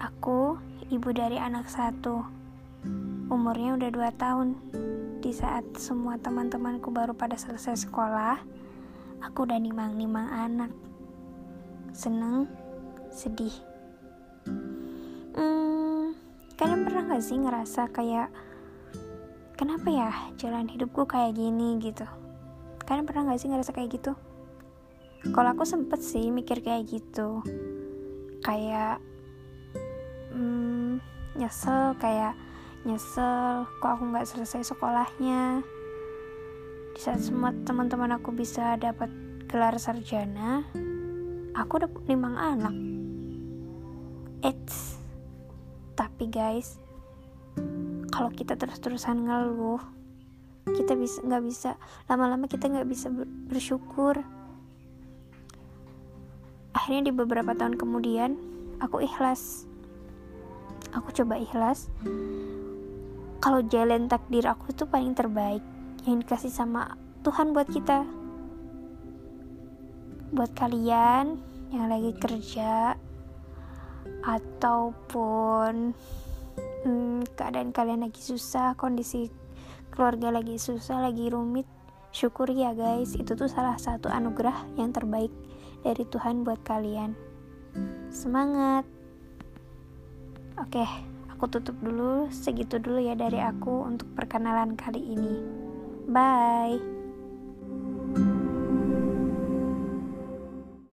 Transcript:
Aku ibu dari anak satu. Umurnya udah dua tahun. Di saat semua teman-temanku baru pada selesai sekolah, aku udah nimang-nimang anak. Seneng, sedih. Hmm, kalian pernah gak sih ngerasa kayak kenapa ya jalan hidupku kayak gini gitu? Kalian pernah gak sih ngerasa kayak gitu? Kalau aku sempet sih mikir kayak gitu, kayak hmm, nyesel kayak nyesel kok aku nggak selesai sekolahnya. Di saat semua teman-teman aku bisa dapat gelar sarjana aku udah limang anak. It's tapi guys kalau kita terus-terusan ngeluh kita bisa nggak bisa lama-lama kita nggak bisa bersyukur akhirnya di beberapa tahun kemudian aku ikhlas. Aku coba ikhlas. Kalau jalan takdir aku itu paling terbaik yang dikasih sama Tuhan buat kita. Buat kalian yang lagi kerja ataupun hmm, keadaan kalian lagi susah kondisi keluarga lagi susah lagi rumit syukuri ya guys itu tuh salah satu anugerah yang terbaik dari Tuhan buat kalian semangat Oke, aku tutup dulu. Segitu dulu ya dari aku untuk perkenalan kali ini. Bye.